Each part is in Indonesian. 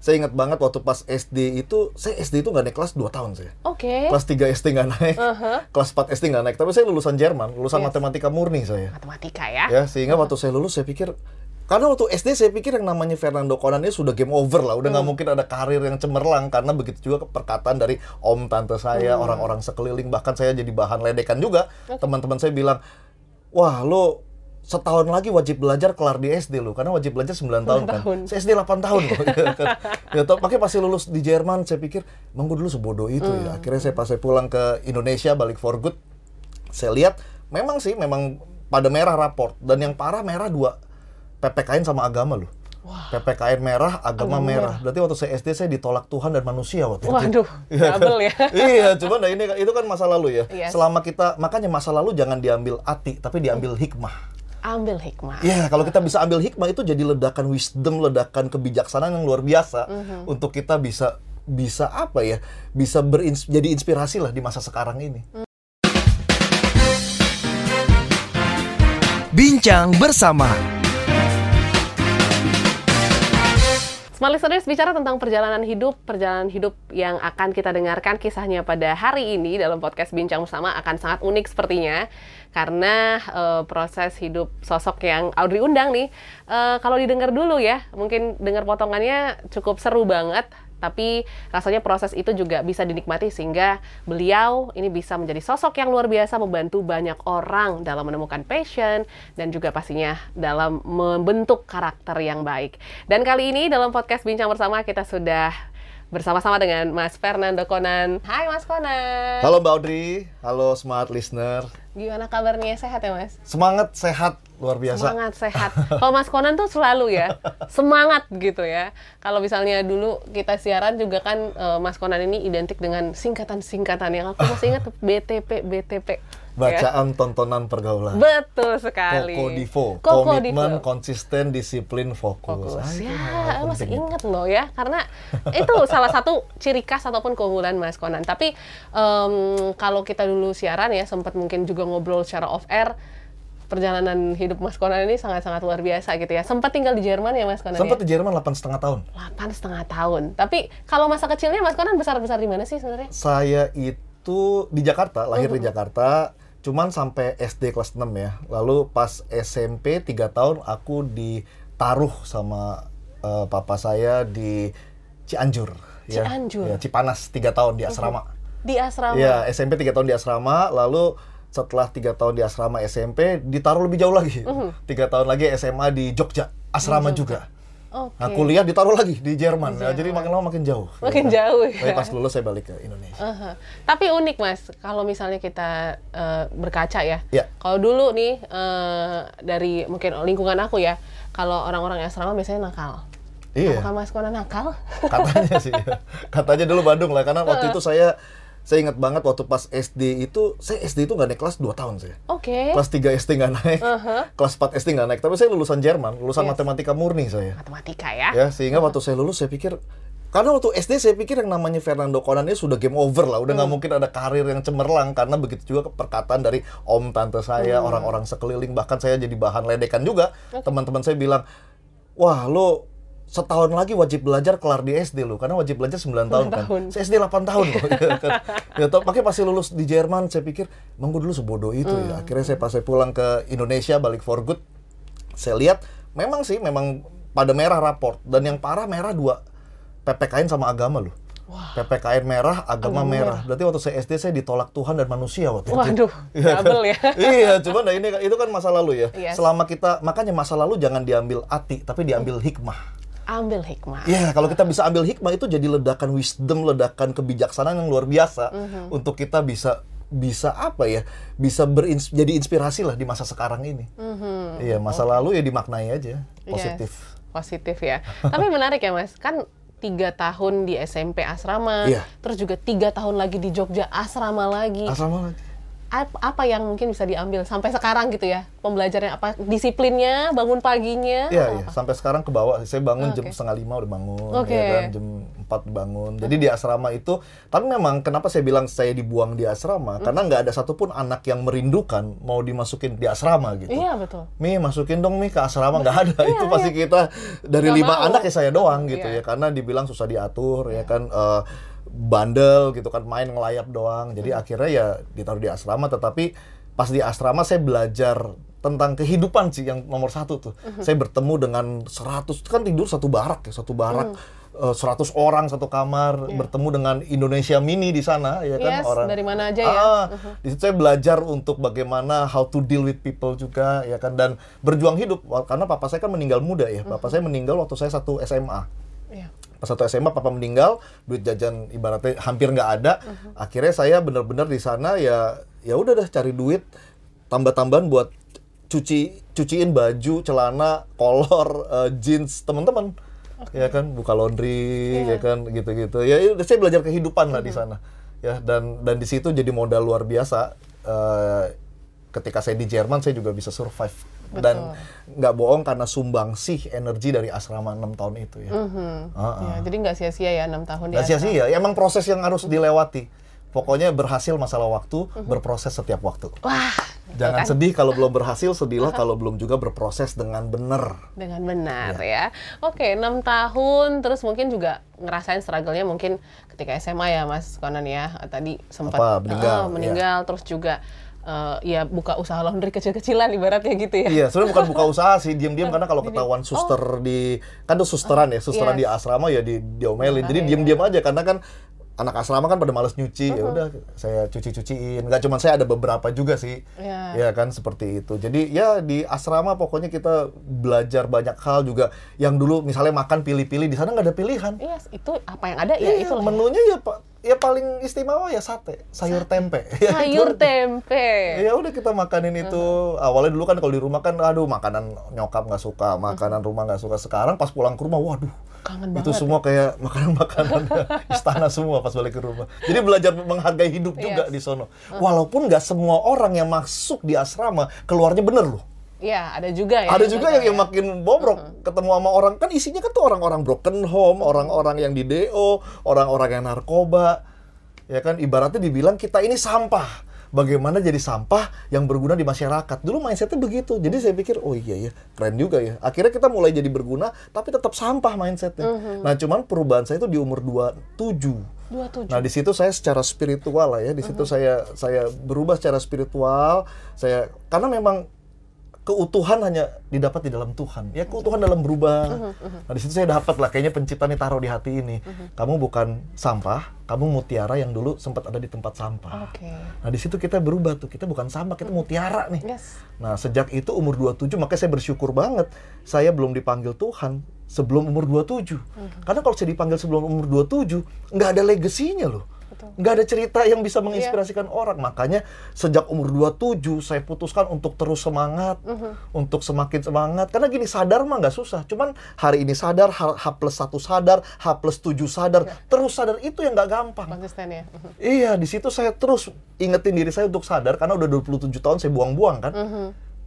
saya ingat banget waktu pas SD itu, saya SD itu nggak naik kelas 2 tahun saya. Oke. Kelas 3 SD nggak naik, Uh-huh. kelas 4 SD nggak naik. Tapi saya lulusan Jerman, lulusan Yes. matematika murni saya. Matematika ya. Ya, sehingga waktu saya lulus saya pikir, karena waktu SD saya pikir yang namanya Fernando Conan ini sudah game over lah, udah nggak Hmm. mungkin ada karir yang cemerlang karena begitu juga perkataan dari om tante saya, Hmm. orang-orang sekeliling, bahkan saya jadi bahan ledekan juga. Teman-teman saya bilang, wah lo setahun lagi wajib belajar kelar di SD lo, karena wajib belajar 9 tahun kan. tahun. Saya SD 8 tahun loh. ya, kan. ya, tau- makanya pas saya lulus di Jerman, saya pikir, emang gue dulu sebodoh itu ya. Akhirnya saya pas saya pulang ke Indonesia, balik for good, saya lihat memang sih memang pada merah raport dan yang parah merah dua PPKN sama agama loh. PPKN merah, agama, Agama merah. Berarti waktu saya SD saya ditolak Tuhan dan manusia waktu itu. Waduh, Iya kan? double ya. iya, cuman nah ini itu kan masa lalu ya. Yes. Selama kita makanya masa lalu jangan diambil hati, tapi diambil hikmah. Ambil hikmah. Iya, kalau kita bisa ambil hikmah itu jadi ledakan wisdom, ledakan kebijaksanaan yang luar biasa Mhm. untuk kita bisa bisa apa ya? Bisa berins jadi inspirasi lah di masa sekarang ini. Bincang bersama Smart Listeners bicara tentang perjalanan hidup, perjalanan hidup yang akan kita dengarkan kisahnya pada hari ini dalam podcast Bincang Bersama akan sangat unik sepertinya. Karena eh, proses hidup sosok yang Audrey undang nih eh, kalau didengar dulu ya mungkin dengar potongannya cukup seru banget tapi rasanya proses itu juga bisa dinikmati sehingga beliau ini bisa menjadi sosok yang luar biasa membantu banyak orang dalam menemukan passion dan juga pastinya dalam membentuk karakter yang baik. Dan kali ini dalam podcast Bincang Bersama kita sudah bersama-sama dengan Mas Fernando Conan. Hai Mas Conan. Halo Mbak Audrey, halo smart listener. Gimana kabarnya? Sehat ya Mas? Semangat sehat luar biasa. Semangat, sehat. Kalau Mas Conan tuh selalu ya, semangat gitu ya. Kalau misalnya dulu kita siaran juga kan eh, Mas Conan ini identik dengan singkatan-singkatan yang aku masih ingat BTP, BTP. ya. Bacaan tontonan pergaulan. Betul sekali. Kokodivo, komitmen, konsisten, disiplin, fokus. Fokus. Ah, itu Ya, masih ingat loh ya, karena itu salah satu ciri khas ataupun keunggulan Mas Conan. Tapi em, kalau kita dulu siaran ya, sempat mungkin juga ngobrol secara off air, perjalanan hidup Mas Conan ini sangat-sangat luar biasa gitu ya. Sempat tinggal di Jerman ya Mas Conan Sempat ya? di Jerman 8 setengah tahun. Delapan setengah tahun. Tapi kalau masa kecilnya Mas Conan besar-besar di mana sih sebenarnya? Saya itu di Jakarta, lahir di Jakarta, cuman sampai SD kelas 6 ya. Lalu pas SMP 3 tahun aku ditaruh sama eh, papa saya di Cianjur. ya. Cianjur. Ya, Cipanas 3 tahun di asrama. Di asrama. Iya, SMP 3 tahun di asrama, lalu setelah tiga tahun di asrama SMP ditaruh lebih jauh lagi. Tiga tahun lagi SMA di Jogja, asrama juga. Oke. Nah, kuliah ditaruh lagi di Jerman. Ya, jadi makin lama makin jauh. Makin jauh ya. Tapi pas lulus saya balik ke Indonesia. Aha. Tapi unik mas, kalau misalnya kita eh, berkaca ya. Ya. Kalau dulu nih eh, dari mungkin lingkungan aku ya, kalau orang-orang asrama biasanya nakal. Iya. Apakah mas Kona nakal? Katanya sih. Katanya dulu Bandung lah karena waktu itu saya saya ingat banget waktu pas SD itu saya SD itu nggak naik kelas 2 tahun saya. Oke. Kelas 3 SD nggak naik, kelas 4 SD nggak naik. Tapi saya lulusan Jerman, lulusan Yes. matematika murni saya. Matematika ya. Ya, sehingga waktu saya lulus saya pikir karena waktu SD saya pikir yang namanya Fernando Conan ini sudah game over lah, udah nggak Hmm. mungkin ada karir yang cemerlang karena begitu juga perkataan dari om tante saya, Hmm. orang-orang sekeliling, bahkan saya jadi bahan ledekan juga. Teman-teman saya bilang, wah lo setahun lagi wajib belajar kelar di SD lo, karena wajib belajar 9 tahun kan. tahun. Saya SD 8 tahun loh. ya tau, makanya pas saya lulus di Jerman saya pikir, emang gue dulu sebodoh itu Hmm. ya. Akhirnya saya pas saya pulang ke Indonesia balik for good, saya lihat memang sih memang pada merah raport dan yang parah merah dua PPKN sama agama loh. PPKN merah, agama, Agama merah. Berarti waktu saya SD saya ditolak Tuhan dan manusia waktu itu. Waduh, Iya kan? double ya. iya, cuman nah ini itu kan masa lalu ya. Yes. Selama kita makanya masa lalu jangan diambil hati, tapi diambil hikmah. Ambil hikmah. Iya, kalau kita bisa ambil hikmah itu jadi ledakan wisdom, ledakan kebijaksanaan yang luar biasa Mhm. untuk kita bisa bisa apa ya? Bisa berins jadi inspirasi lah di masa sekarang ini. Mhm. Iya, masa lalu ya dimaknai aja, Yes, positif. Positif ya. Tapi menarik ya mas, kan tiga tahun di SMP asrama, Iya. terus juga tiga tahun lagi di Jogja asrama lagi. Asrama lagi. Ap- apa yang mungkin bisa diambil sampai sekarang gitu ya pembelajarannya apa disiplinnya bangun paginya Iya, iya. Sampai sekarang ke bawah. Saya bangun Oh, jam setengah lima udah bangun, Oke. ya kan? Jam 4 bangun. Jadi di asrama itu, tapi memang kenapa saya bilang saya dibuang di asrama? Hmm. Karena nggak ada satupun anak yang merindukan mau dimasukin di asrama gitu. iya betul Mi masukin dong Mi ke asrama nggak ada itu pasti kita dari Nggak lima mau. anak ya saya doang gitu Iya. ya karena dibilang susah diatur ya kan eh, bandel gitu kan main ngelayap doang jadi Hmm. akhirnya ya ditaruh di asrama tetapi pas di asrama saya belajar tentang kehidupan sih yang nomor satu tuh Hmm. saya bertemu dengan 100 kan tidur satu barak ya satu barak Hmm. eh, 100 orang satu kamar bertemu dengan Indonesia mini di sana ya kan. Yes, orang dari mana aja ya. Ah, di situ saya belajar untuk bagaimana how to deal with people juga ya kan dan berjuang hidup karena papa saya kan meninggal muda ya. Papa saya meninggal waktu saya satu SMA. Pas satu SMA papa meninggal, duit jajan ibaratnya hampir nggak ada. Akhirnya saya benar-benar di sana ya ya udah dah cari duit tambah-tambahan buat cuci cuciin baju, celana, kolor, eh, jeans teman-teman. Ya kan, buka laundry, ya kan gitu-gitu. Ya udah saya belajar kehidupan lah di sana. Ya dan dan di situ jadi modal luar biasa. Eh, ketika saya di Jerman saya juga bisa survive dan nggak bohong karena sumbang sih energi dari asrama 6 tahun itu ya. Mhm. Ah, ah. Ya, jadi nggak sia-sia ya enam tahun Nggak sia-sia, ya emang proses yang harus dilewati. Pokoknya berhasil masalah waktu, berproses setiap waktu. Wah, Jangan kan? sedih kalau belum berhasil, sedihlah kalau belum juga berproses dengan benar. dengan benar Iya. ya. Oke, enam tahun terus mungkin juga ngerasain struggle-nya mungkin ketika SMA ya Mas Konan ya. Tadi sempat Apa, meninggal, Ah, meninggal terus juga eh, ya buka usaha laundry kecil-kecilan ibaratnya gitu ya. Iya, sebenarnya bukan buka usaha sih, diam-diam karena kalau ketahuan suster di kan tuh susteran ya, susteran yes. di asrama ya di diomelin. Jadi diam-diam aja karena kan anak asrama kan pada males nyuci, ya udah saya cuci-cuciin. Nggak cuma saya ada beberapa juga sih. Iya. Ya kan seperti itu. Jadi ya di asrama pokoknya kita belajar banyak hal juga. Yang dulu misalnya makan pilih-pilih di sana nggak ada pilihan. Iya, itu apa yang ada ya Iya, itu menunya ya pak ya paling istimewa ya sate sayur tempe Ya, itu sayur tempe. ya udah kita makanin itu awalnya dulu kan kalau di rumah kan aduh makanan nyokap nggak suka makanan rumah nggak suka sekarang pas pulang ke rumah waduh Kangen itu semua kayak makanan-makanan istana semua pas balik ke rumah jadi belajar menghargai hidup juga Yes. di sono walaupun nggak semua orang yang masuk di asrama keluarnya bener loh Iya, ada juga ya. ada juga yang, yang ya. makin bobrok ketemu sama orang kan isinya kan tuh orang-orang broken home, orang-orang yang di DO, orang-orang yang narkoba. Ya kan ibaratnya dibilang kita ini sampah. Bagaimana jadi sampah yang berguna di masyarakat. Dulu mindsetnya begitu. Jadi saya pikir, oh iya ya, keren juga ya. Akhirnya kita mulai jadi berguna, tapi tetap sampah mindsetnya. Nah cuman perubahan saya itu di umur 27. Dua tujuh. Nah di situ saya secara spiritual lah ya, di situ saya saya berubah secara spiritual. Saya karena memang keutuhan hanya didapat di dalam Tuhan. Ya keutuhan dalam berubah. Nah di situ saya dapat lah kayaknya pencipta nih taruh di hati ini. Kamu bukan sampah, kamu mutiara yang dulu sempat ada di tempat sampah. Oke. Nah di situ kita berubah tuh. Kita bukan sampah, kita mutiara nih. Yes. Nah, sejak itu umur 27 makanya saya bersyukur banget saya belum dipanggil Tuhan sebelum umur 27. Karena kalau saya dipanggil sebelum umur 27, nggak ada legasinya loh. Betul. Nggak ada cerita yang bisa menginspirasikan orang. Makanya sejak umur 27 saya putuskan untuk terus semangat, untuk semakin semangat. Karena gini, sadar mah nggak susah. Cuman hari ini sadar, H, H plus 1 sadar, H plus 7 sadar, terus sadar itu yang nggak gampang. Konsisten ya. Iya, di situ saya terus ingetin diri saya untuk sadar karena udah 27 tahun saya buang-buang kan.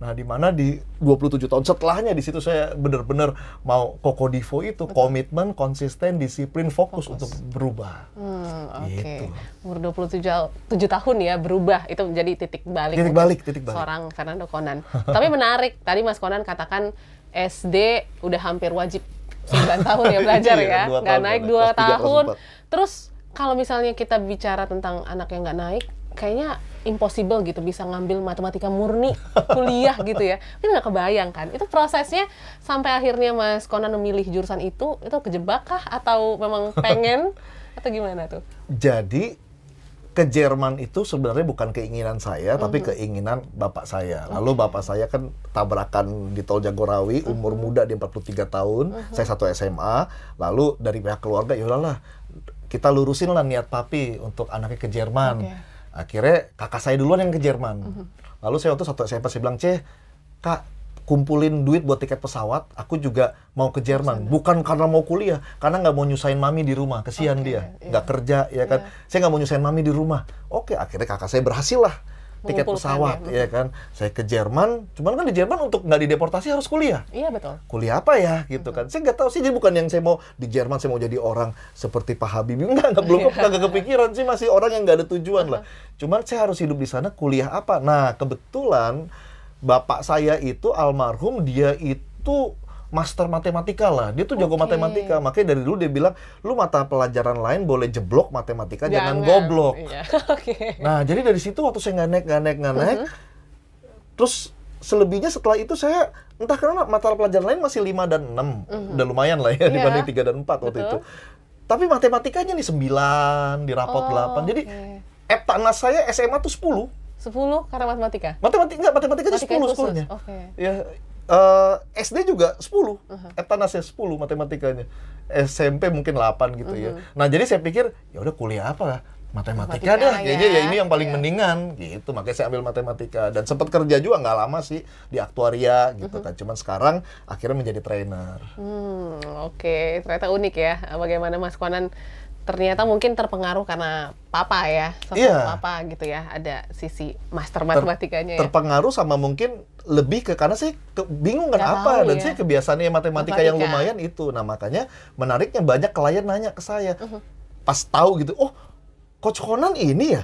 Nah, di mana di 27 tahun setelahnya di situ saya benar-benar mau Kokodivo itu komitmen, konsisten, disiplin, fokus, untuk berubah. Hmm, oke. Gitu. Umur 27 7 tahun ya berubah itu menjadi titik balik. Titik balik, titik balik. Seorang Fernando Conan. Tapi menarik, tadi Mas Conan katakan SD udah hampir wajib 9 tahun ya belajar Iya, ya. Nggak naik nggak naik. 2 Kelas tiga, kelas tahun. Terus kalau misalnya kita bicara tentang anak yang nggak naik, kayaknya impossible gitu bisa ngambil matematika murni kuliah gitu ya. Itu nggak kebayang kan? Itu prosesnya sampai akhirnya Mas Conan memilih jurusan itu, itu kejebak kah atau memang pengen atau gimana tuh? Jadi ke Jerman itu sebenarnya bukan keinginan saya, tapi keinginan bapak saya. Lalu bapak saya kan tabrakan di Tol Jagorawi, umur muda di 43 tahun, saya satu SMA. Lalu dari pihak keluarga, ya udahlah kita lurusin lah niat papi untuk anaknya ke Jerman. Oke. Akhirnya kakak saya duluan yang ke Jerman. Lalu saya waktu satu SMA saya bilang, "Ceh, Kak, kumpulin duit buat tiket pesawat, aku juga mau ke Jerman. Bukan karena mau kuliah, karena nggak mau nyusahin mami di rumah. Kesian Oke, dia, iya. nggak kerja, ya kan. Saya nggak mau nyusahin mami di rumah. Oke, akhirnya kakak saya berhasil lah. Tiket pesawat ya. ya kan. Saya ke Jerman, cuman kan di Jerman untuk nggak dideportasi harus kuliah. Iya betul. Kuliah apa ya gitu kan. Saya nggak tahu sih jadi bukan yang saya mau di Jerman saya mau jadi orang seperti Pak Habibie. Enggak, enggak belum nggak kepikiran sih masih orang yang nggak ada tujuan lah. Cuman saya harus hidup di sana kuliah apa. Nah, kebetulan bapak saya itu almarhum dia itu master matematika lah. Dia tuh jago Oke. matematika. Makanya dari dulu dia bilang, lu mata pelajaran lain boleh jeblok matematika, jangan, goblok. Iya. Oke. Nah, jadi dari situ waktu saya nggak naik, nggak naik, nggak naik, Mm-hmm. terus selebihnya setelah itu saya entah kenapa mata pelajaran lain masih 5 dan 6. Udah lumayan lah ya. Iya. dibanding 3 dan 4 waktu Betul. itu. Tapi matematikanya nih 9, di rapot Oh, 8. Jadi oke. Eptanas saya SMA tuh 10. 10 karena matematika. Matematika enggak, matematikanya Matematika 10 khusus, skornya. oke. Ya eh, SD juga 10. Uh-huh. Eptanasnya 10 matematikanya. SMP mungkin 8 gitu ya. Uh-huh. Nah, jadi saya pikir ya udah kuliah apa? Matematika, Matematika dah. ya. Kayaknya ya ini yang paling Iya. mendingan gitu. Makanya saya ambil matematika dan sempat kerja juga nggak lama sih di aktuaria gitu Uh-huh. kan. Cuman sekarang akhirnya menjadi trainer. Hmm, oke. Ternyata unik ya. Bagaimana Mas Konan ternyata mungkin terpengaruh karena papa ya, sosok Iya. papa gitu ya. Ada sisi master Ter- matematikanya ya. terpengaruh sama mungkin lebih ke karena saya ke- bingung kan Nggak apa tahu dan ya. saya kebiasaannya matematika, yang Matematika. lumayan itu nah makanya menariknya banyak klien nanya ke saya Uh-huh. pas tahu gitu oh coach Conan ini ya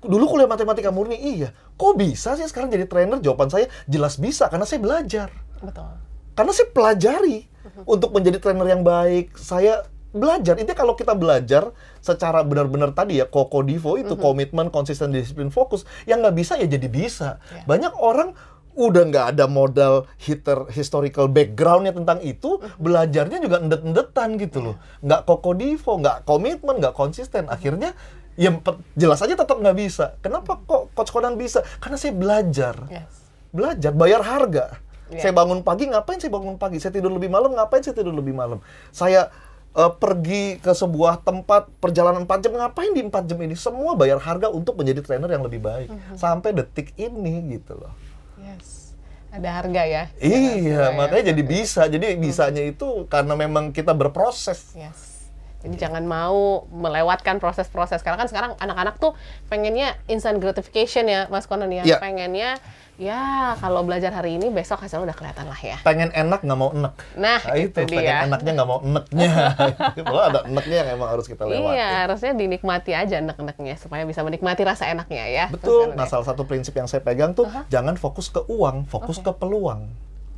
dulu kuliah matematika murni iya kok bisa sih sekarang jadi trainer jawaban saya jelas bisa karena saya belajar Betul. karena saya pelajari Uh-huh. untuk menjadi trainer yang baik saya belajar itu kalau kita belajar secara benar-benar tadi ya koko divo itu Uh-huh. komitmen konsisten disiplin fokus yang nggak bisa ya jadi bisa Ya. banyak orang udah nggak ada modal hitter historical backgroundnya tentang itu belajarnya juga endet-endetan gitu loh nggak koko divo nggak komitmen nggak konsisten akhirnya ya jelas aja tetap nggak bisa kenapa kok coach Conan bisa karena saya belajar Yes. belajar bayar harga. Iya. Saya bangun pagi ngapain saya bangun pagi? Saya tidur lebih malam ngapain saya tidur lebih malam? Saya eh, pergi ke sebuah tempat perjalanan 4 jam ngapain di 4 jam ini? Semua bayar harga untuk menjadi trainer yang lebih baik. Mhm. Sampai detik ini gitu loh. Yes. Ada harga ya. Iya, Harga ya. makanya jadi bisa. Jadi bisanya itu karena memang kita berproses. Yes. Jadi jangan mau melewatkan proses-proses. Karena kan sekarang anak-anak tuh pengennya instant gratification ya, Mas Konan ya. Iya. Pengennya ya kalau belajar hari ini besok hasilnya udah kelihatan lah ya. Pengen enak nggak mau enek. Nah, itu pengen dia. enaknya nggak mau eneknya. Kalau ada eneknya yang emang harus kita lewati. Iya, harusnya dinikmati aja enak-enaknya supaya bisa menikmati rasa enaknya ya. Betul. Nah, salah satu prinsip yang saya pegang tuh jangan fokus ke uang, fokus ke peluang.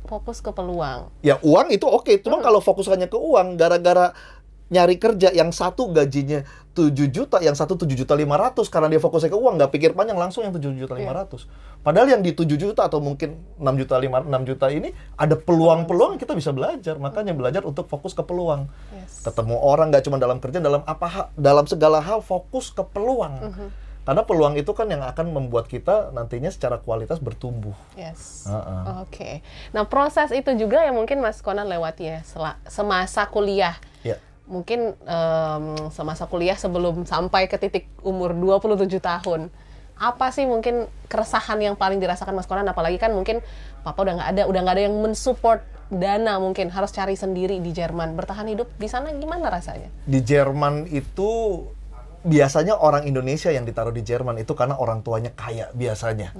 Fokus ke peluang. Ya uang itu oke, cuma kalau fokus hanya ke uang, gara-gara nyari kerja yang satu gajinya 7 juta, yang satu 7 juta 500 karena dia fokusnya ke uang, nggak pikir panjang langsung yang 7 juta 500. Padahal yang di 7 juta atau mungkin 6 juta 5 6 juta ini ada peluang-peluang kita bisa belajar. Makanya belajar untuk fokus ke peluang. Yes. Ketemu orang nggak cuma dalam kerja, dalam apa dalam segala hal fokus ke peluang. Karena peluang itu kan yang akan membuat kita nantinya secara kualitas bertumbuh. Yes. Heeh. Oke. Nah, proses itu juga yang mungkin Mas Konan lewati ya semasa kuliah. Ya. Mungkin em, semasa kuliah sebelum sampai ke titik umur 27 tahun. Apa sih mungkin keresahan yang paling dirasakan Mas Konan apalagi kan mungkin papa udah nggak ada, udah nggak ada yang mensupport dana mungkin harus cari sendiri di Jerman. Bertahan hidup di sana gimana rasanya? di Jerman itu biasanya orang Indonesia yang ditaruh di Jerman itu karena orang tuanya kaya biasanya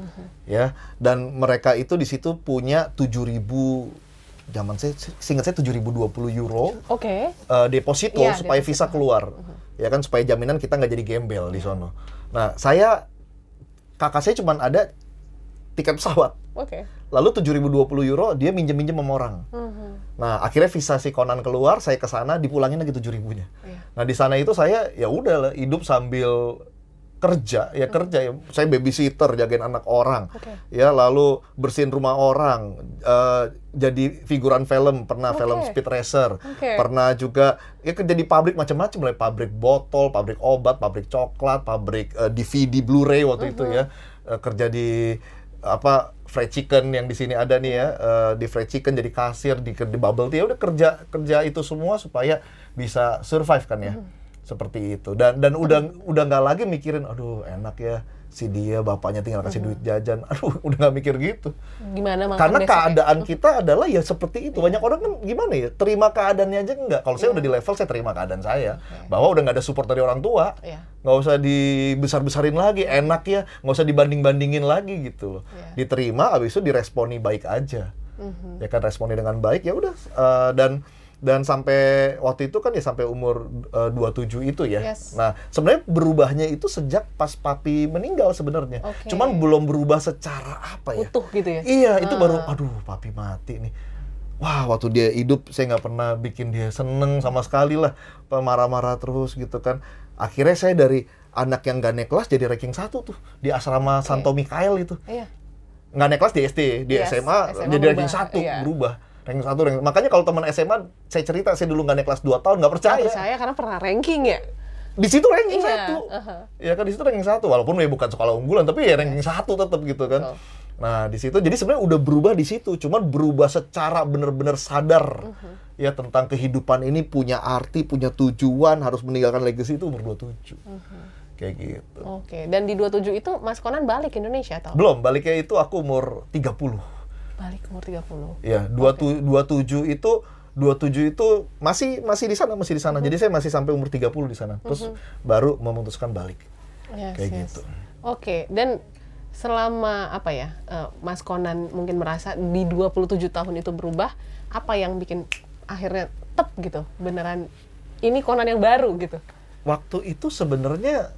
ya dan mereka itu di situ punya 7000 zaman saya seingat saya 7020 euro Oke. eh, deposito Iya, supaya deposito. visa keluar ya kan supaya jaminan kita nggak jadi gembel di sono nah saya kakak saya cuma ada tiket pesawat Oke. lalu 7020 euro dia minjem-minjem sama orang Mhm. Nah, akhirnya visa si Conan keluar, saya ke sana dipulangin lagi tujuh ribunya. Iya. Nah, di sana itu saya ya udah hidup sambil kerja, ya kerja ya. Saya babysitter, jagain anak orang. Oke. Ya, lalu bersihin rumah orang, eh, jadi figuran film, pernah Oke. film Speed Racer. Oke. Pernah juga ya kerja di pabrik macam-macam, mulai pabrik botol, pabrik obat, pabrik coklat, pabrik eh, DVD Blu-ray waktu itu ya. Eh, kerja di apa fried chicken yang di sini ada nih ya eh, di fried chicken jadi kasir di di bubble tea Ya udah kerja kerja itu semua supaya bisa survive kan ya seperti itu dan dan udah udah nggak lagi mikirin aduh enak ya si dia bapaknya tinggal kasih duit jajan. Aduh, udah nggak mikir gitu. Gimana makan Karena besok ya? keadaan kita adalah ya seperti itu. Banyak orang kan gimana ya, terima keadaannya aja enggak. Kalau saya udah di level, saya terima keadaan saya. Bahwa udah nggak ada support dari orang tua. Iya. Nggak usah dibesar-besarin lagi, enak ya. Nggak usah dibanding-bandingin lagi gitu loh. Iya. Diterima, habis itu diresponi baik aja. Mhm. Ya kan, responi dengan baik, ya udah. Eh, dan dan sampai waktu itu kan ya sampai umur eh, 27 itu ya. Yes. Nah, sebenarnya berubahnya itu sejak pas papi meninggal sebenarnya. Oke. Cuman belum berubah secara apa ya? Utuh gitu ya? Iya, itu Ah. baru, aduh, papi mati nih. Wah, waktu dia hidup saya nggak pernah bikin dia seneng sama sekali lah, marah-marah terus gitu kan. Akhirnya saya dari anak yang gak naik kelas jadi ranking satu tuh di asrama Santo Mikael itu. Iya. Nggak naik kelas di SD, di Yes, SMA, SMA jadi ranking satu, iya. berubah. Ranking satu, ranking. makanya kalau teman SMA saya cerita saya dulu nggak naik kelas 2 tahun nggak Nggak percaya. percaya karena pernah ranking ya? Di situ ranking Iya, satu. aha. Ya kan di situ ranking satu, walaupun ya bukan sekolah unggulan, tapi ya ranking satu tetap gitu kan. Betul. Nah di situ, jadi sebenarnya udah berubah di situ, cuman berubah secara benar-benar sadar Mhm. ya tentang kehidupan ini punya arti, punya tujuan, harus meninggalkan legacy itu umur 27 Mhm. kayak gitu. Oke, dan di 27 itu Mas Konan balik ke Indonesia atau? Belum, baliknya itu aku umur 30 Balik umur 30. Ya, 27 27 itu 27 itu masih masih di sana, masih di sana. Jadi saya masih sampai umur 30 di sana. Terus baru memutuskan balik. Yes, Kayak yes. gitu. Oke, dan selama apa ya, eh, Mas Konan mungkin merasa di 27 tahun itu berubah, apa yang bikin akhirnya tep gitu, beneran ini Konan yang baru gitu? Waktu itu sebenarnya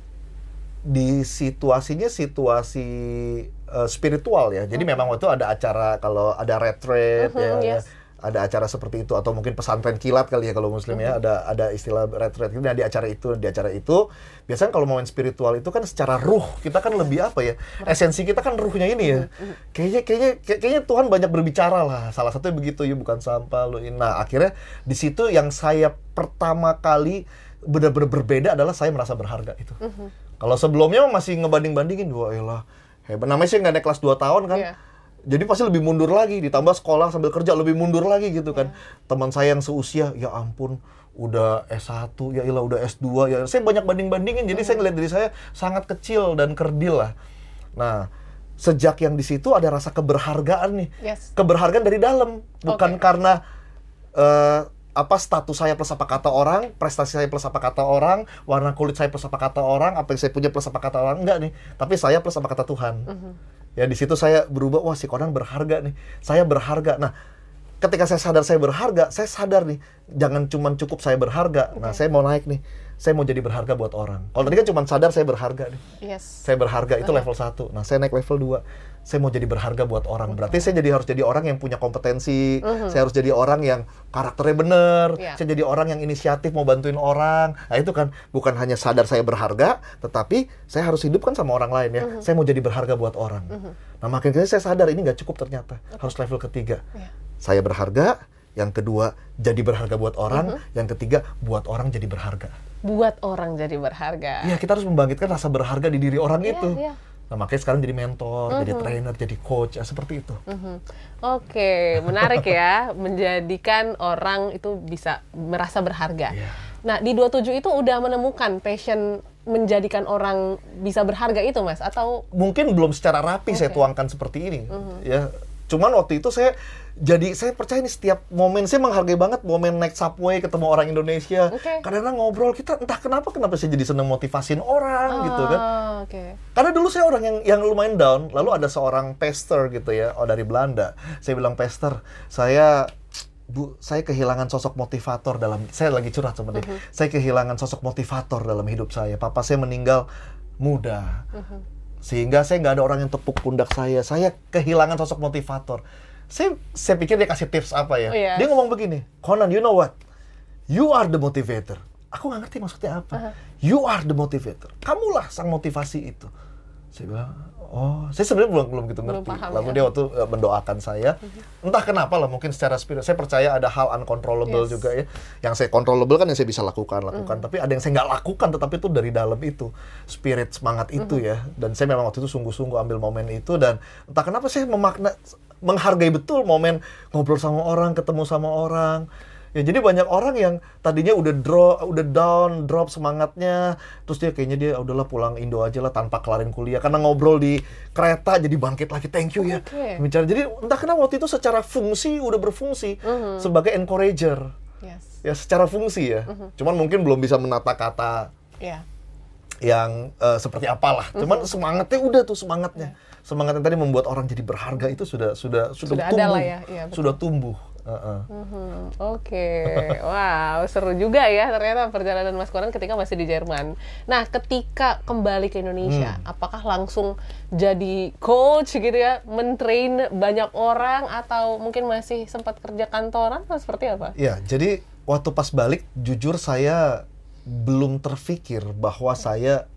di situasinya situasi eh, spiritual ya. Jadi memang waktu itu ada acara kalau ada retreat Mhm, ya, ya, yes. ada acara seperti itu atau mungkin pesantren kilat kali ya kalau muslim ya. Ada ada istilah retreat gitu. Nah, di acara itu di acara itu biasanya kalau momen spiritual itu kan secara ruh kita kan lebih apa ya esensi kita kan ruhnya ini ya. Kayaknya kayaknya kayak- kayaknya Tuhan banyak berbicara lah. Salah satunya begitu ya bukan sampah lo nah akhirnya di situ yang saya pertama kali benar-benar berbeda adalah saya merasa berharga itu. Kalau sebelumnya masih ngebanding-bandingin wah elah hebat namanya sih nggak naik kelas 2 tahun kan Iya. jadi pasti lebih mundur lagi, ditambah sekolah sambil kerja lebih mundur lagi gitu kan. Teman saya yang seusia, ya ampun, udah S1, ya ilah udah S2, ya saya banyak banding-bandingin. Jadi saya ngeliat diri saya sangat kecil dan kerdil lah. Nah, sejak yang di situ ada rasa keberhargaan nih. Yes. Keberhargaan dari dalam, bukan Oke. karena eh, apa status saya plus apa kata orang, prestasi saya plus apa kata orang, warna kulit saya plus apa kata orang, apa yang saya punya plus apa kata orang, enggak nih. Tapi saya plus apa kata Tuhan. Ya di situ saya berubah, wah si Conan berharga nih. Saya berharga. Nah, ketika saya sadar saya berharga, saya sadar nih, jangan cuma cukup saya berharga. Nah, saya mau naik nih. Saya mau jadi berharga buat orang. Kalau tadi kan cuma sadar saya berharga nih. Yes. Saya berharga itu level 1. Nah, saya naik level 2. Saya mau jadi berharga buat orang. Berarti saya jadi harus jadi orang yang punya kompetensi. Saya harus jadi orang yang karakternya bener. Iya. Saya jadi orang yang inisiatif mau bantuin orang. Nah, itu kan bukan hanya sadar saya berharga, tetapi saya harus hidup kan sama orang lain ya. Saya mau jadi berharga buat orang. Nah, makin kali saya sadar ini nggak cukup ternyata. Harus level ketiga. Iya. Saya berharga, yang kedua jadi berharga buat orang, yang ketiga buat orang jadi berharga. Buat orang jadi berharga. Iya, kita harus membangkitkan rasa berharga di diri orang Iya, itu. iya. Nah, makanya sekarang jadi mentor, jadi trainer, jadi coach, ya seperti itu. Mhm. Oke, menarik ya, menjadikan orang itu bisa merasa berharga. Iya. Nah, di 27 itu udah menemukan passion menjadikan orang bisa berharga itu, Mas? Atau Mungkin belum secara rapi saya Oke. tuangkan seperti ini, ya. Cuman waktu itu saya jadi saya percaya nih setiap momen saya menghargai banget momen naik subway ketemu orang Indonesia. Oke. Kadang-kadang ngobrol kita entah kenapa kenapa saya jadi seneng motivasin orang gitu kan. Oke. Karena dulu saya orang yang yang lumayan down, lalu ada seorang pastor gitu ya, oh dari Belanda. Saya bilang pastor, saya Bu, saya kehilangan sosok motivator dalam saya lagi curhat sama dia. Saya kehilangan sosok motivator dalam hidup saya. Papa saya meninggal muda. Sehingga saya nggak ada orang yang tepuk pundak saya. Saya kehilangan sosok motivator. Saya saya pikir dia kasih tips apa ya. Oh, yes. Dia ngomong begini, "Conan, you know what? You are the motivator." Aku nggak ngerti maksudnya apa. You are the motivator. Kamulah sang motivasi itu. Saya bilang, oh, saya sebenarnya belum belum gitu Belum ngerti. paham, Lalu ya. dia waktu eh, mendoakan saya, entah kenapa lah, mungkin secara spirit. Saya percaya ada hal uncontrollable Yes. juga ya. Yang saya controllable kan yang saya bisa lakukan, lakukan. Tapi ada yang saya nggak lakukan, tetapi itu dari dalam itu, spirit semangat itu ya. Dan saya memang waktu itu sungguh-sungguh ambil momen itu dan entah kenapa saya memakna, menghargai betul momen ngobrol sama orang, ketemu sama orang. Ya jadi banyak orang yang tadinya udah drop, udah down, drop semangatnya, terus dia kayaknya dia "Ah, udahlah pulang Indo aja lah tanpa kelarin kuliah karena ngobrol di kereta jadi bangkit lagi. Thank you ya. Oke. Bicara. Jadi entah kenapa waktu itu secara fungsi udah berfungsi Mhm. sebagai encourager. Yes. Ya secara fungsi ya. Mhm. Cuman mungkin belum bisa menata kata Ya. yang eh, seperti apalah. Mhm. Cuman semangatnya udah tuh semangatnya. Semangat yang tadi membuat orang jadi berharga itu sudah sudah sudah, Sudah tumbuh. ya, betul. sudah tumbuh. Heeh. Mhm, Oke, wow seru juga ya ternyata perjalanan Mas Konan ketika masih di Jerman. Nah, ketika kembali ke Indonesia, Hmm. apakah langsung jadi coach gitu ya, mentrain banyak orang atau mungkin masih sempat kerja kantoran atau seperti apa? Ya, jadi waktu pas balik, jujur saya belum terfikir bahwa saya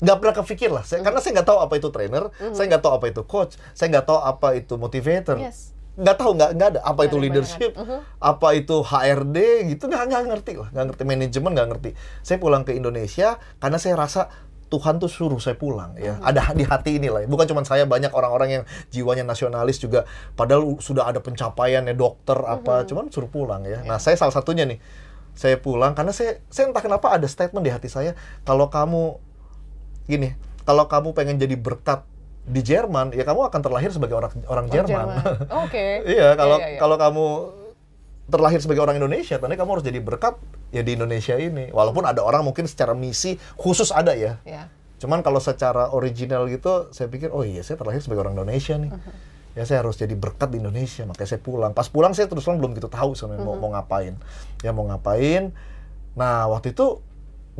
nggak pernah kepikir lah, saya, karena saya nggak tahu apa itu trainer, saya nggak tahu apa itu coach, saya nggak tahu apa itu motivator, Yes. nggak tahu nggak nggak ada apa Nggak itu ada leadership, bayangan. apa itu HRD gitu nggak nggak ngerti lah, nggak ngerti manajemen nggak ngerti. Saya pulang ke Indonesia karena saya rasa Tuhan tuh suruh saya pulang ya. Ada di hati ini lah. Bukan cuma saya banyak orang-orang yang jiwanya nasionalis juga padahal sudah ada pencapaian ya dokter apa cuman suruh pulang ya. Nah, saya salah satunya nih. Saya pulang karena saya saya entah kenapa ada statement di hati saya kalau kamu gini, kalau kamu pengen jadi berkat di Jerman, ya kamu akan terlahir sebagai orang orang Oh, Jerman. Oke. Iya, kalau Iya, iya, iya. kalau kamu terlahir sebagai orang Indonesia, tadi kamu harus jadi berkat ya di Indonesia ini. Walaupun ada orang mungkin secara misi khusus ada ya. Ya. Cuman kalau secara original gitu, saya pikir oh iya saya terlahir sebagai orang Indonesia nih. Ya saya harus jadi berkat di Indonesia, makanya saya pulang. Pas pulang saya terus terang belum gitu tahu sebenarnya mau, mau ngapain. Ya mau ngapain. Nah waktu itu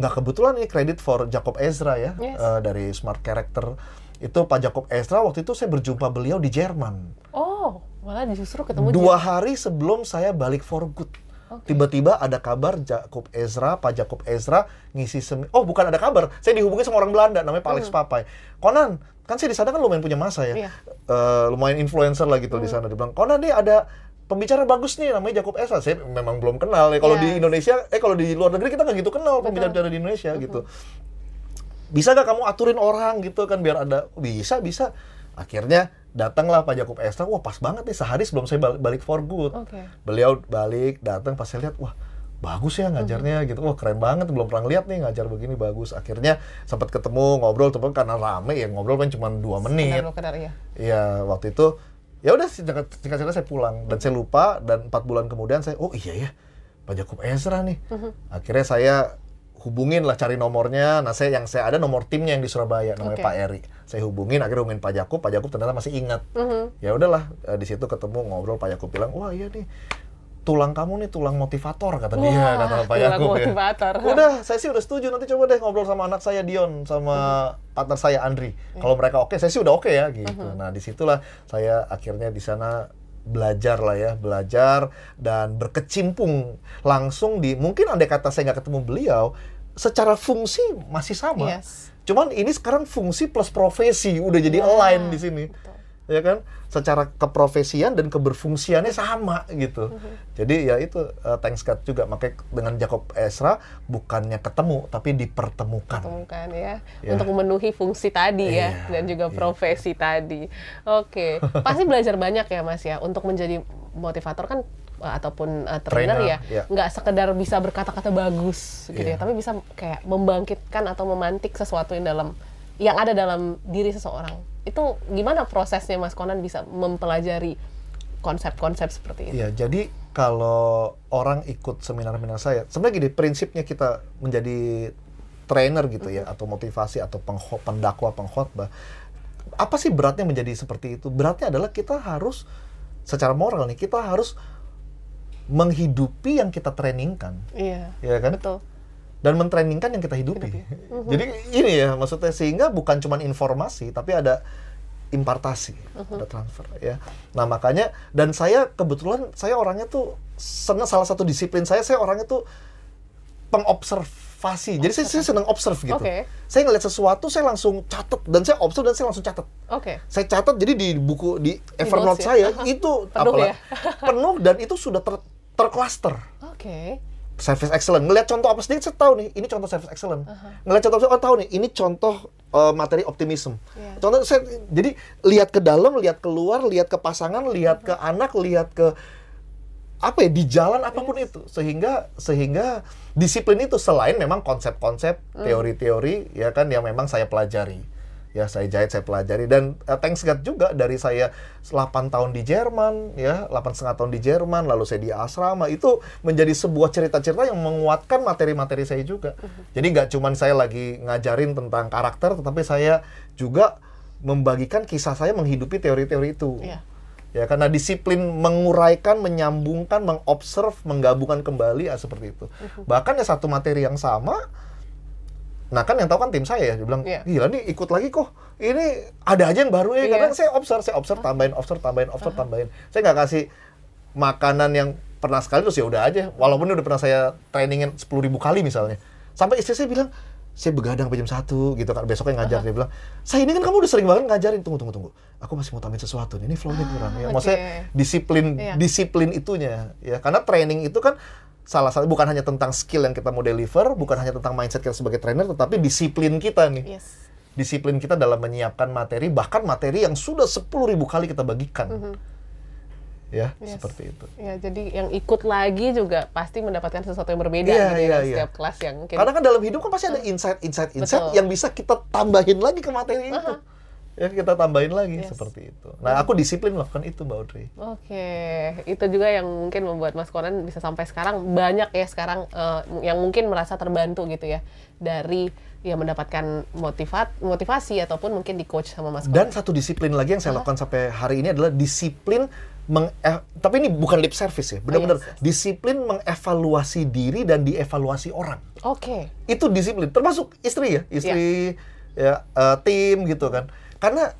nggak kebetulan ini kredit for Jacob Ezra ya Yes. eh, dari Smart Character. Itu Pak Jacob Ezra waktu itu saya berjumpa beliau di Jerman. Oh, malah justru ketemu Dua hari sebelum saya balik for good. Oke. Tiba-tiba ada kabar Jacob Ezra, Pak Jacob Ezra ngisi semi. Oh, bukan ada kabar. Saya dihubungi sama orang Belanda namanya Pak Alex Papai. Konan, kan saya di sana kan lumayan punya masa ya. Hmm. Iya. Eh, lumayan influencer lah gitu di sana. Dia bilang, "Konan nih ada pembicara bagus nih namanya Jacob Ezra." Saya memang belum kenal ya. Kalau di Yes. Indonesia, eh kalau di luar negeri kita nggak gitu kenal pembicara di Indonesia gitu. Bisa gak kamu aturin orang gitu kan biar ada bisa bisa. Akhirnya datanglah Pak Jacob Ezra. Wah, pas banget nih sehari sebelum saya bal- balik for good Oke. beliau balik datang pas saya lihat wah bagus ya ngajarnya gitu wah keren banget belum pernah lihat nih ngajar begini bagus akhirnya sempat ketemu ngobrol tapi karena rame ya ngobrol kan cuma dua menit Sekedar ya. Iya waktu itu ya udah singkat cerita saya pulang. Dan saya lupa dan empat bulan kemudian saya oh iya ya Pak Jacob Ezra nih. Akhirnya saya hubungin lah cari nomornya. Nah saya yang saya ada nomor timnya yang di Surabaya namanya Oke. Pak Eri. Saya hubungin akhirnya hubungin Pak Jacob Pak Jacob ternyata masih ingat. Mhm. ya udahlah eh, di situ ketemu ngobrol Pak Yakub bilang wah iya nih tulang kamu nih tulang motivator kata dia Wah, kata Pak Yakub ya. motivator. udah saya sih udah setuju nanti coba deh ngobrol sama anak saya Dion sama partner saya Andri kalau mereka oke saya sih udah oke ya gitu nah di situlah saya akhirnya di sana belajar lah ya belajar dan berkecimpung langsung di mungkin andai kata saya nggak ketemu beliau secara fungsi masih sama Yes. cuman ini sekarang fungsi plus profesi udah jadi Wah, align di sini betul. Ya kan secara keprofesian dan keberfungsiannya sama gitu Mhm. jadi ya itu uh, thanks God juga makanya dengan Jacob Ezra bukannya ketemu tapi dipertemukan temukan ya, Ya. untuk memenuhi fungsi tadi ya Iya, dan juga iya. profesi tadi. Oke, pasti belajar banyak ya Mas ya untuk menjadi motivator kan eh, ataupun eh, trainer, Trainer, ya, iya. nggak sekedar bisa berkata-kata bagus gitu Iya. ya, tapi bisa kayak membangkitkan atau memantik sesuatu yang dalam yang ada dalam diri seseorang. Itu gimana prosesnya Mas Konan bisa mempelajari konsep-konsep seperti itu? Iya, jadi kalau orang ikut seminar-seminar saya, sebenarnya gini, prinsipnya kita menjadi trainer gitu ya, atau motivasi, atau pengho- pendakwa, pengkhotbah, apa sih beratnya menjadi seperti itu? Beratnya adalah kita harus, secara moral nih, kita harus menghidupi yang kita trainingkan, Iya, ya kan? betul. Dan mentrainingkan yang kita hidupi. Jadi ini ya, maksudnya sehingga bukan cuma informasi, tapi ada impartasi, ada transfer ya. Nah makanya dan saya kebetulan saya orangnya tuh senang salah satu disiplin saya saya orangnya tuh pengobservasi. Jadi saya, saya senang observe gitu. Oke. Saya ngeliat sesuatu saya langsung catat dan saya observe dan saya langsung catat. Oke. Saya catat jadi di buku di Evernote ya? saya itu Penuh apalah- ya? penuh dan itu sudah ter tercluster Oke. Service excellent. Ngelihat contoh apa sedikit saya tahu nih, ini contoh service excellent. Ngelihat contoh oh tahu nih, ini contoh uh, materi optimism. Iya. Contoh saya jadi lihat ke dalam, lihat keluar, lihat ke pasangan, lihat ke anak, lihat ke apa ya di jalan apa pun itu sehingga sehingga disiplin itu selain memang konsep-konsep Hmm. teori-teori ya kan yang memang saya pelajari ya saya jahit saya pelajari. Dan uh, thanks God juga dari saya 8 tahun di Jerman ya 8 setengah tahun di Jerman lalu saya di asrama. Itu menjadi sebuah cerita-cerita yang menguatkan materi-materi saya juga. Jadi nggak cuman saya lagi ngajarin tentang karakter tetapi saya juga membagikan kisah saya menghidupi teori-teori itu. Iya. ya karena disiplin menguraikan menyambungkan mengobserv menggabungkan kembali ya seperti itu. Bahkan ya satu materi yang sama nah kan yang tahu kan tim saya ya dia bilang Iya. gila nih ikut lagi kok. Ini ada aja yang baru ya Iya. kadang saya observe saya observe tambahin observe tambahin observe tambahin. Saya nggak kasih makanan yang pernah sekali terus ya udah aja. Walaupun udah pernah saya trainingin 10.000 ribu kali misalnya. Sampai istri saya bilang saya begadang sampai jam satu gitu kan. Besoknya ngajar dia bilang saya ini kan kamu udah sering banget ngajarin. Tunggu tunggu tunggu. Aku masih mau tambahin sesuatu. Nih ini flow-nya kurang ya. oke. maksudnya disiplin Iya. disiplin itunya ya. Karena training itu kan salah satu bukan hanya tentang skill yang kita mau deliver bukan hanya tentang mindset kita sebagai trainer tetapi disiplin kita nih Yes. disiplin kita dalam menyiapkan materi bahkan materi yang sudah 10.000 kali kita bagikan ya Yes. seperti itu Ya, jadi yang ikut lagi juga pasti mendapatkan sesuatu yang berbeda Iya, gitu ya iya, iya. setiap kelas yang mungkin. karena kan dalam hidup kan pasti ada insight insight yang bisa kita tambahin lagi ke materi itu ya kita tambahin lagi Yes. seperti itu nah aku disiplin melakukan itu mbak Audrey Oke, itu juga yang mungkin membuat Mas Konan bisa sampai sekarang banyak ya sekarang eh, yang mungkin merasa terbantu gitu ya dari ya mendapatkan motivat motivasi ataupun mungkin di coach sama Mas Konan. Dan satu disiplin lagi yang saya lakukan sampai hari ini adalah disiplin meng eh, tapi ini bukan lip service ya, benar-benar yes, yes. disiplin mengevaluasi diri dan dievaluasi orang. Oke, Itu disiplin, termasuk istri ya, istri ya eh, tim gitu kan. Karena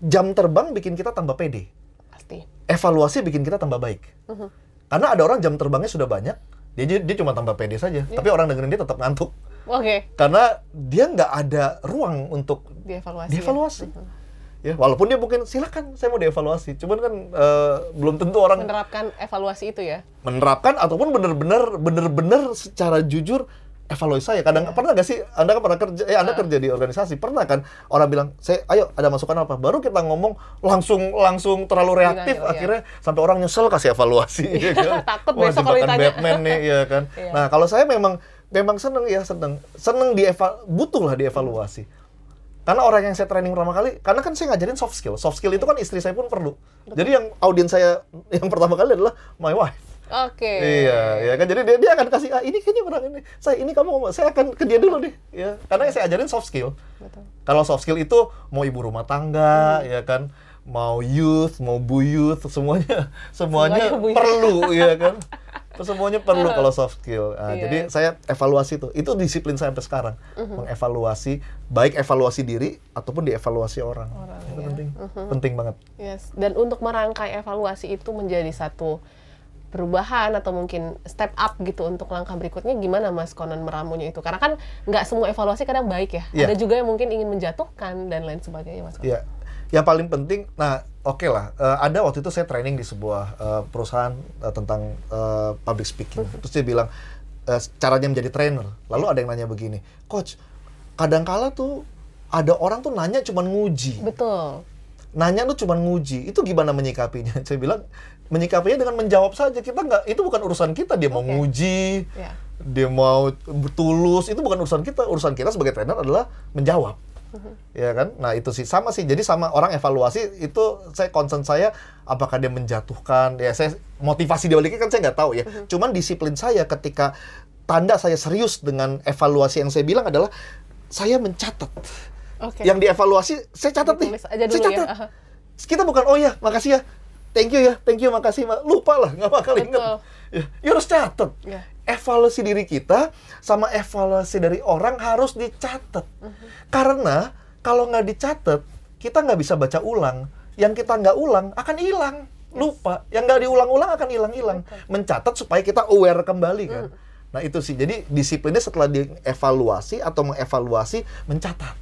jam terbang bikin kita tambah pede, pasti. evaluasi bikin kita tambah baik. Karena ada orang jam terbangnya sudah banyak, dia dia cuma tambah pede saja, tapi orang dengerin dia tetap ngantuk. Oke, Karena dia nggak ada ruang untuk dievaluasi. ya. dievaluasi. Ya, walaupun dia mungkin silakan saya mau dievaluasi, cuman kan eh, belum tentu orang Menerapkan evaluasi itu ya. menerapkan ataupun benar-benar benar-benar secara jujur evaluasi saya. Kadang pernah nggak sih Anda kan pernah kerja eh Anda kerja di organisasi, pernah kan orang bilang, "Saya ayo ada masukan apa?" Baru kita ngomong langsung langsung terlalu reaktif Denial, iya. akhirnya sampai orang nyesel kasih evaluasi ya kan. Takut Wah, besok kalau ditanya. Batman nih ya kan. Iya. Nah, kalau saya memang memang seneng ya seneng. Seneng dieva butuh lah dievaluasi. Karena orang yang saya training pertama kali, karena kan saya ngajarin soft skill. Soft skill itu kan istri saya pun perlu. Jadi yang audiens saya yang pertama kali adalah my wife. Oke. Iya, ya kan. Jadi dia dia akan kasih ah ini kayaknya orang ini. Saya ini kamu saya akan ke dia dulu nih, ya. Karena yang saya ajarin soft skill. Betul. Kalau soft skill itu mau ibu rumah tangga, ya kan, mau youth, mau buyut, semuanya semuanya Semuanya buyut. perlu, ya kan. Semuanya perlu kalau soft skill. Nah, Iya. Jadi saya evaluasi itu. Itu disiplin saya sampai sekarang. Mengevaluasi baik evaluasi diri ataupun dievaluasi orang. Orang, itu iya. penting. Penting banget. Yes. Dan untuk merangkai evaluasi itu menjadi satu perubahan atau mungkin step up gitu untuk langkah berikutnya gimana Mas Konan meramunya itu karena kan nggak semua evaluasi kadang baik ya Iya. ada juga yang mungkin ingin menjatuhkan dan lain sebagainya Mas Konan Iya. Yang paling penting, nah oke lah, eh, ada waktu itu saya training di sebuah eh, perusahaan eh, tentang eh, public speaking. Terus dia bilang eh, caranya menjadi trainer. Lalu ada yang nanya begini, coach, kadangkala tuh ada orang tuh nanya cuman nguji, betul nanya tuh cuman nguji. Itu gimana menyikapinya? Saya bilang menyikapinya dengan menjawab saja. Kita nggak, itu bukan urusan kita. Dia mau Oke. nguji, ya dia mau tulus, itu bukan urusan kita. Urusan kita sebagai trainer adalah menjawab. Ya kan? Nah, itu sih sama sih. Jadi sama orang evaluasi itu saya concern saya apakah dia menjatuhkan. Ya saya motivasi dia baliknya kan saya nggak tahu ya. Cuman disiplin saya ketika tanda saya serius dengan evaluasi yang saya bilang adalah saya mencatat. oke Yang dievaluasi saya catat nih. Ditulis aja saya dulu ya. catat. Aha. Kita bukan oh ya, makasih ya. Thank you ya, thank you, makasih. Ma. Lupa lah, nggak bakal Betul. inget. Ya, ya harus catat Ya. evaluasi diri kita sama evaluasi dari orang harus dicatat. Karena kalau nggak dicatat, kita nggak bisa baca ulang. Yang kita nggak ulang akan hilang, lupa. Yang nggak diulang-ulang akan hilang-hilang. Mencatat supaya kita aware kembali kan. Nah itu sih. Jadi disiplinnya setelah dievaluasi atau mengevaluasi, mencatat.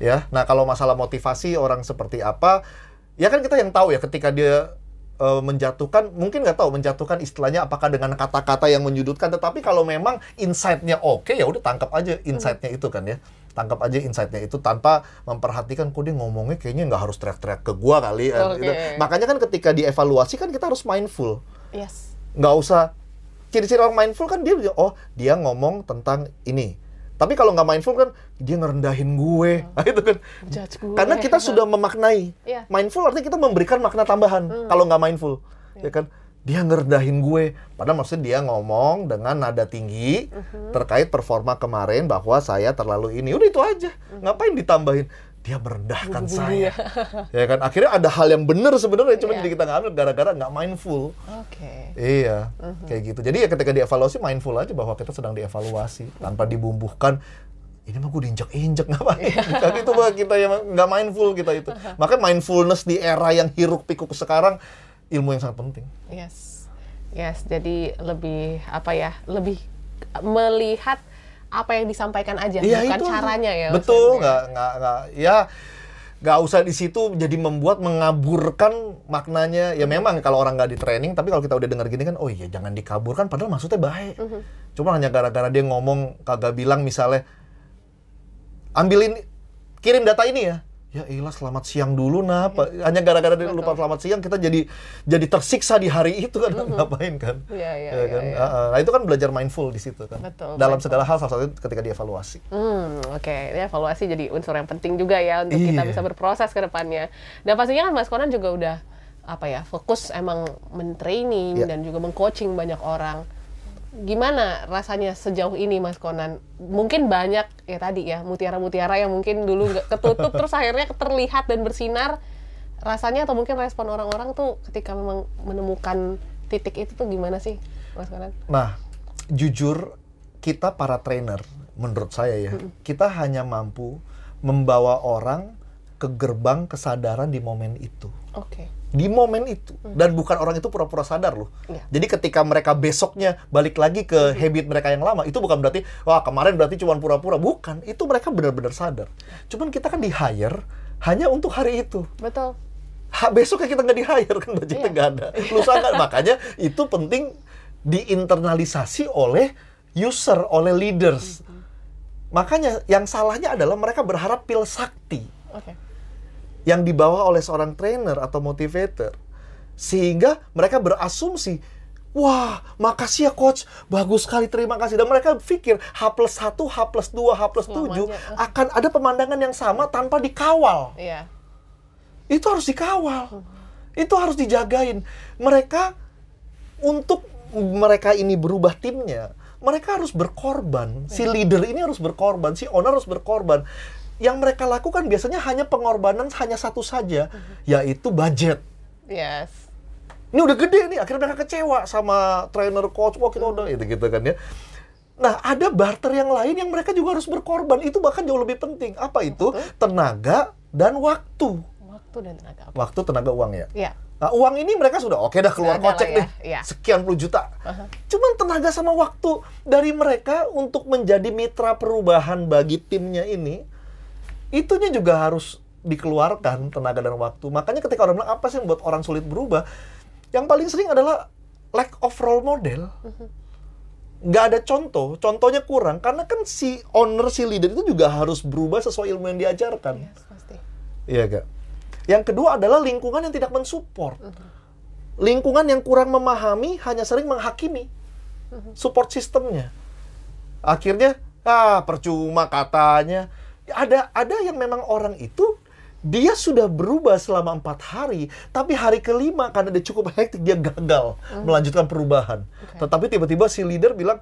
Ya. Nah kalau masalah motivasi orang seperti apa, ya kan kita yang tahu ya ketika dia eh, menjatuhkan mungkin nggak tahu menjatuhkan istilahnya apakah dengan kata-kata yang menyudutkan tetapi kalau memang insight-nya oke ya udah tangkap aja insight-nya itu kan ya tangkap aja insight-nya itu tanpa memperhatikan kok dia ngomongnya kayaknya nggak harus teriak-teriak ke gua kali eh, Oke. gitu. makanya kan ketika dievaluasi kan kita harus mindful Yes. Nggak usah ciri-ciri orang mindful kan dia oh dia ngomong tentang ini. Tapi kalau nggak mindful kan dia ngerendahin gue, nah, itu kan. Gue. Karena kita sudah memaknai. Iya. Mindful artinya kita memberikan makna tambahan. Kalau nggak mindful, ya kan? Dia ngerendahin gue. Padahal maksudnya dia ngomong dengan nada tinggi terkait performa kemarin bahwa saya terlalu ini. Udah itu aja. Ngapain ditambahin? Dia merendahkan saya. ya kan? Akhirnya ada hal yang benar sebenarnya, cuma Iya. jadi kita nggak ambil gara-gara nggak mindful. Oke. Iya, kayak gitu. Jadi ya ketika dievaluasi mindful aja bahwa kita sedang dievaluasi tanpa dibumbuhkan. Ini mah gue diinjek-injek ngapain? Kan itu mah kita yang nggak mindful kita itu. Makanya mindfulness di era yang hiruk pikuk sekarang ilmu yang sangat penting. Yes. Yes, jadi lebih apa ya? Lebih melihat apa yang disampaikan aja, Iya bukan itu caranya ya. Betul, maksudnya. nggak nggak nggak ya nggak usah di situ jadi membuat mengaburkan maknanya. Ya memang kalau orang nggak di training, tapi kalau kita udah dengar gini kan, oh iya jangan dikaburkan, padahal maksudnya baik. Mhm. Cuma hanya gara-gara dia ngomong kagak bilang misalnya ambilin kirim data ini ya. Ya ilah selamat siang dulu nah apa hanya gara-gara dia lupa selamat siang kita jadi jadi tersiksa di hari itu kan ngapain kan? Iya, iya, Ya iya, kan? iya. Ah, ah. Nah, itu kan belajar mindful di situ kan. Betul, Dalam mindful. segala hal salah satunya ketika dievaluasi. Hmm, oke. Ini evaluasi jadi unsur yang penting juga ya untuk kita Iya. bisa berproses ke depannya. Dan pastinya kan Mas Konan juga udah apa ya, fokus emang mentraining Iya. dan juga mengcoaching banyak orang. Gimana rasanya sejauh ini Mas Konan? Mungkin banyak ya tadi ya, mutiara-mutiara yang mungkin dulu nggak ketutup terus akhirnya terlihat dan bersinar. Rasanya atau mungkin respon orang-orang tuh ketika memang menemukan titik itu tuh gimana sih Mas Konan? Nah, jujur kita para trainer, menurut saya ya, kita hanya mampu membawa orang ke gerbang kesadaran di momen itu. Oke. Di momen itu. Dan bukan orang itu pura-pura sadar loh. Iya. Jadi ketika mereka besoknya balik lagi ke habit mereka yang lama, itu bukan berarti, wah kemarin berarti cuma pura-pura. Bukan, itu mereka benar-benar sadar. Cuman kita kan di-hire hanya untuk hari itu. Betul. Ha, besoknya kita nggak di-hire kan budgetnya Iya. nggak ada. Lusa nggak. Makanya itu penting diinternalisasi oleh user, oleh leaders. Makanya yang salahnya adalah mereka berharap pil sakti Oke. Yang dibawa oleh seorang trainer atau motivator. Sehingga mereka berasumsi, wah makasih ya coach, bagus sekali terima kasih. Dan mereka pikir H plus 1, H plus 2, H plus 7 Selamanya. akan ada pemandangan yang sama tanpa dikawal Iya. itu harus dikawal. Itu harus dijagain. Mereka untuk mereka ini berubah timnya, mereka harus berkorban. Si leader ini harus berkorban, si owner harus berkorban. Yang mereka lakukan biasanya hanya pengorbanan hanya satu saja, yaitu budget. Yes. Ini udah gede nih, akhirnya mereka kecewa sama trainer coach, wah kita udah gitu gitu kan ya. Nah, ada barter yang lain yang mereka juga harus berkorban. Itu bahkan jauh lebih penting. Apa itu? Tenaga dan waktu. Waktu dan tenaga. apa? Waktu, tenaga, uang ya. Iya. Nah, uang ini mereka sudah oke dah keluar Sudah kocek ya, deh. iya. Sekian puluh juta. Cuman tenaga sama waktu dari mereka untuk menjadi mitra perubahan bagi timnya ini, itunya juga harus dikeluarkan tenaga dan waktu. Makanya ketika orang bilang apa sih yang membuat orang sulit berubah, yang paling sering adalah lack of role model. Nggak ada contoh, contohnya kurang. Karena kan si owner, si leader itu juga harus berubah sesuai ilmu yang diajarkan. Yes, pasti. Iya, Kak. Yang kedua adalah lingkungan yang tidak mensupport. Lingkungan yang kurang memahami hanya sering menghakimi support sistemnya. Akhirnya, ah percuma katanya. Ada ada yang memang orang itu dia sudah berubah selama empat hari, tapi hari kelima karena dia cukup hektik dia gagal melanjutkan perubahan. Tetapi tiba-tiba si leader bilang,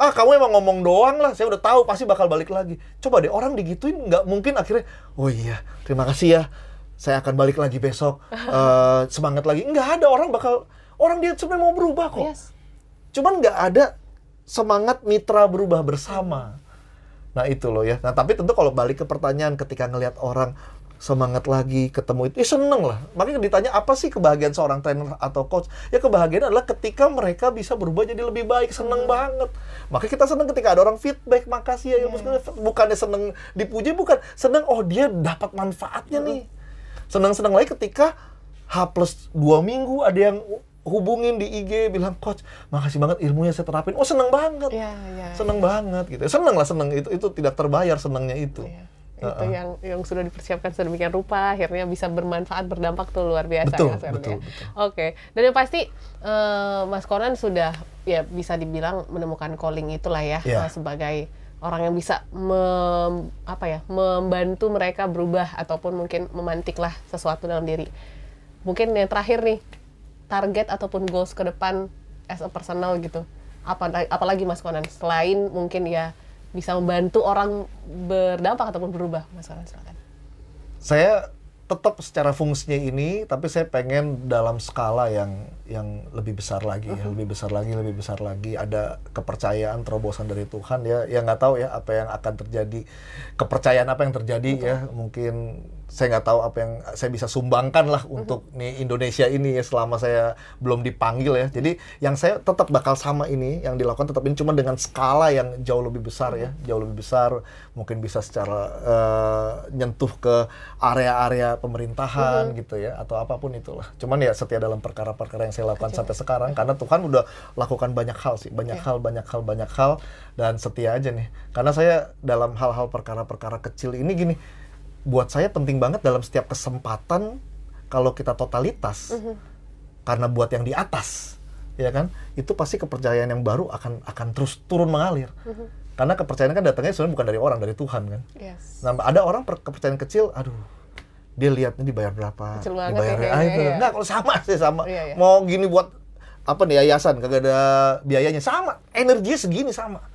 ah kamu emang ngomong doang lah, saya udah tahu pasti bakal balik lagi. Coba deh orang digituin nggak mungkin akhirnya, oh iya terima kasih ya, saya akan balik lagi besok, Eh, semangat lagi. Nggak ada orang bakal, orang dia sebenarnya mau berubah kok. Yes. Cuman nggak ada semangat mitra berubah bersama. Nah itu loh ya. Nah tapi tentu kalau balik ke pertanyaan ketika ngelihat orang semangat lagi ketemu itu, ya seneng lah. Makanya ditanya apa sih kebahagiaan seorang trainer atau coach? Ya kebahagiaan adalah ketika mereka bisa berubah jadi lebih baik, seneng banget. Makanya kita seneng ketika ada orang feedback, makasih ya, ya maksudnya bukannya seneng dipuji, bukan seneng oh dia dapat manfaatnya nih. Seneng-seneng lagi ketika H plus dua minggu ada yang hubungin di IG bilang coach makasih banget ilmunya saya terapin oh seneng banget Iya, iya. seneng banget gitu seneng lah seneng itu itu tidak terbayar senengnya itu Iya. itu uh -uh. yang yang sudah dipersiapkan sedemikian rupa akhirnya bisa bermanfaat berdampak tuh luar biasa betul, ya Mas betul, ya. betul. Oke, dan yang pasti uh, Mas Konan sudah ya bisa dibilang menemukan calling itulah ya uh, sebagai orang yang bisa mem, apa ya membantu mereka berubah ataupun mungkin memantiklah sesuatu dalam diri. Mungkin yang terakhir nih target ataupun goals ke depan as a personal gitu. Apa apalagi Mas Konan selain mungkin ya bisa membantu orang berdampak ataupun berubah Mas Konan silakan. Saya tetap secara fungsinya ini, tapi saya pengen dalam skala yang yang lebih besar lagi, uh -huh. ya, lebih besar lagi, lebih besar lagi. Ada kepercayaan, terobosan dari Tuhan ya, yang nggak tahu ya apa yang akan terjadi, kepercayaan apa yang terjadi Betul. ya, mungkin saya nggak tahu apa yang saya bisa sumbangkan lah uh-huh. untuk nih Indonesia ini ya selama saya belum dipanggil ya. Jadi yang saya tetap bakal sama ini yang dilakukan tetap ini cuma dengan skala yang jauh lebih besar ya, jauh lebih besar. Mungkin bisa secara uh, nyentuh ke area-area pemerintahan uh-huh. gitu ya atau apa pun itulah. Cuman ya setia dalam perkara-perkara yang saya lakukan Kecil. sampai sekarang karena Tuhan udah lakukan banyak hal sih, banyak yeah. hal, banyak hal, banyak hal dan setia aja nih. Karena saya dalam hal-hal perkara-perkara kecil ini gini buat saya penting banget dalam setiap kesempatan kalau kita totalitas uh -huh. karena buat yang di atas ya kan itu pasti kepercayaan yang baru akan akan terus turun mengalir uh -huh. karena kepercayaan kan datangnya sebenarnya bukan dari orang dari Tuhan kan yes. nah ada orang kepercayaan kecil aduh dia lihatnya dibayar berapa Kecil dibayar ya, ah, itu ya. nggak kalau sama sih sama iya, iya. mau gini buat apa nih yayasan kagak ada biayanya sama energinya segini sama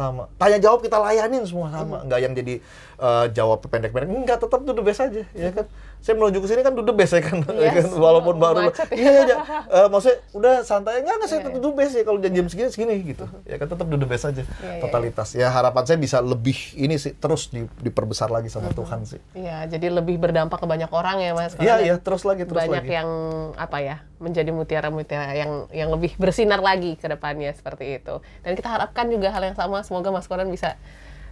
sama. Tanya jawab kita layanin semua sama. Hmm. Nggak yang jadi uh, jawab pendek-pendek. Enggak, tetap duduk best aja, ya kan. Saya menuju ke sini kan duduk best ya kan. Yes. ya kan? Walaupun baru macet, iya ya. uh, maksudnya udah santai enggak enggak saya tetap duduk best ya kalau jam-jam segini segini gitu. Ya kan tetap duduk best aja. Yeah, Totalitas. Ya harapan saya bisa lebih ini sih terus di, diperbesar lagi sama Tuhan sih. Iya, jadi lebih berdampak ke banyak orang ya Mas. Iya, iya, terus lagi terus banyak lagi. yang apa ya? menjadi mutiara-mutiara yang yang lebih bersinar lagi ke depannya seperti itu. Dan kita harapkan juga hal yang sama semoga Mas Koran bisa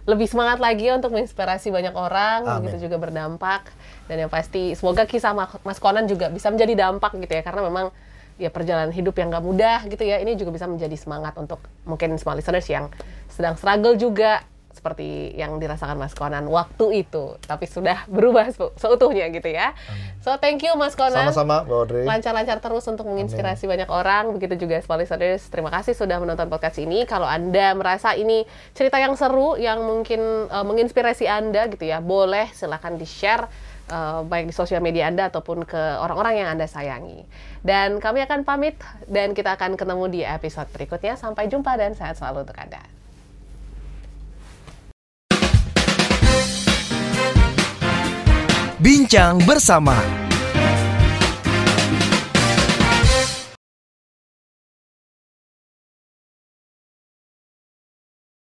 lebih semangat lagi untuk menginspirasi banyak orang Amin. gitu juga berdampak dan yang pasti semoga kisah Mas Konan juga bisa menjadi dampak gitu ya karena memang ya perjalanan hidup yang gak mudah gitu ya ini juga bisa menjadi semangat untuk mungkin small listeners yang sedang struggle juga seperti yang dirasakan Mas Konan waktu itu, tapi sudah berubah seutuhnya gitu ya. So thank you Mas Konan. Sama-sama, Audrey. Lancar-lancar terus untuk menginspirasi Amin. banyak orang, begitu juga listeners. Terima kasih sudah menonton podcast ini. Kalau Anda merasa ini cerita yang seru, yang mungkin uh, menginspirasi Anda gitu ya, boleh silahkan di-share uh, baik di sosial media Anda ataupun ke orang-orang yang Anda sayangi. Dan kami akan pamit dan kita akan ketemu di episode berikutnya. Sampai jumpa dan sehat selalu untuk Anda. Bincang bersama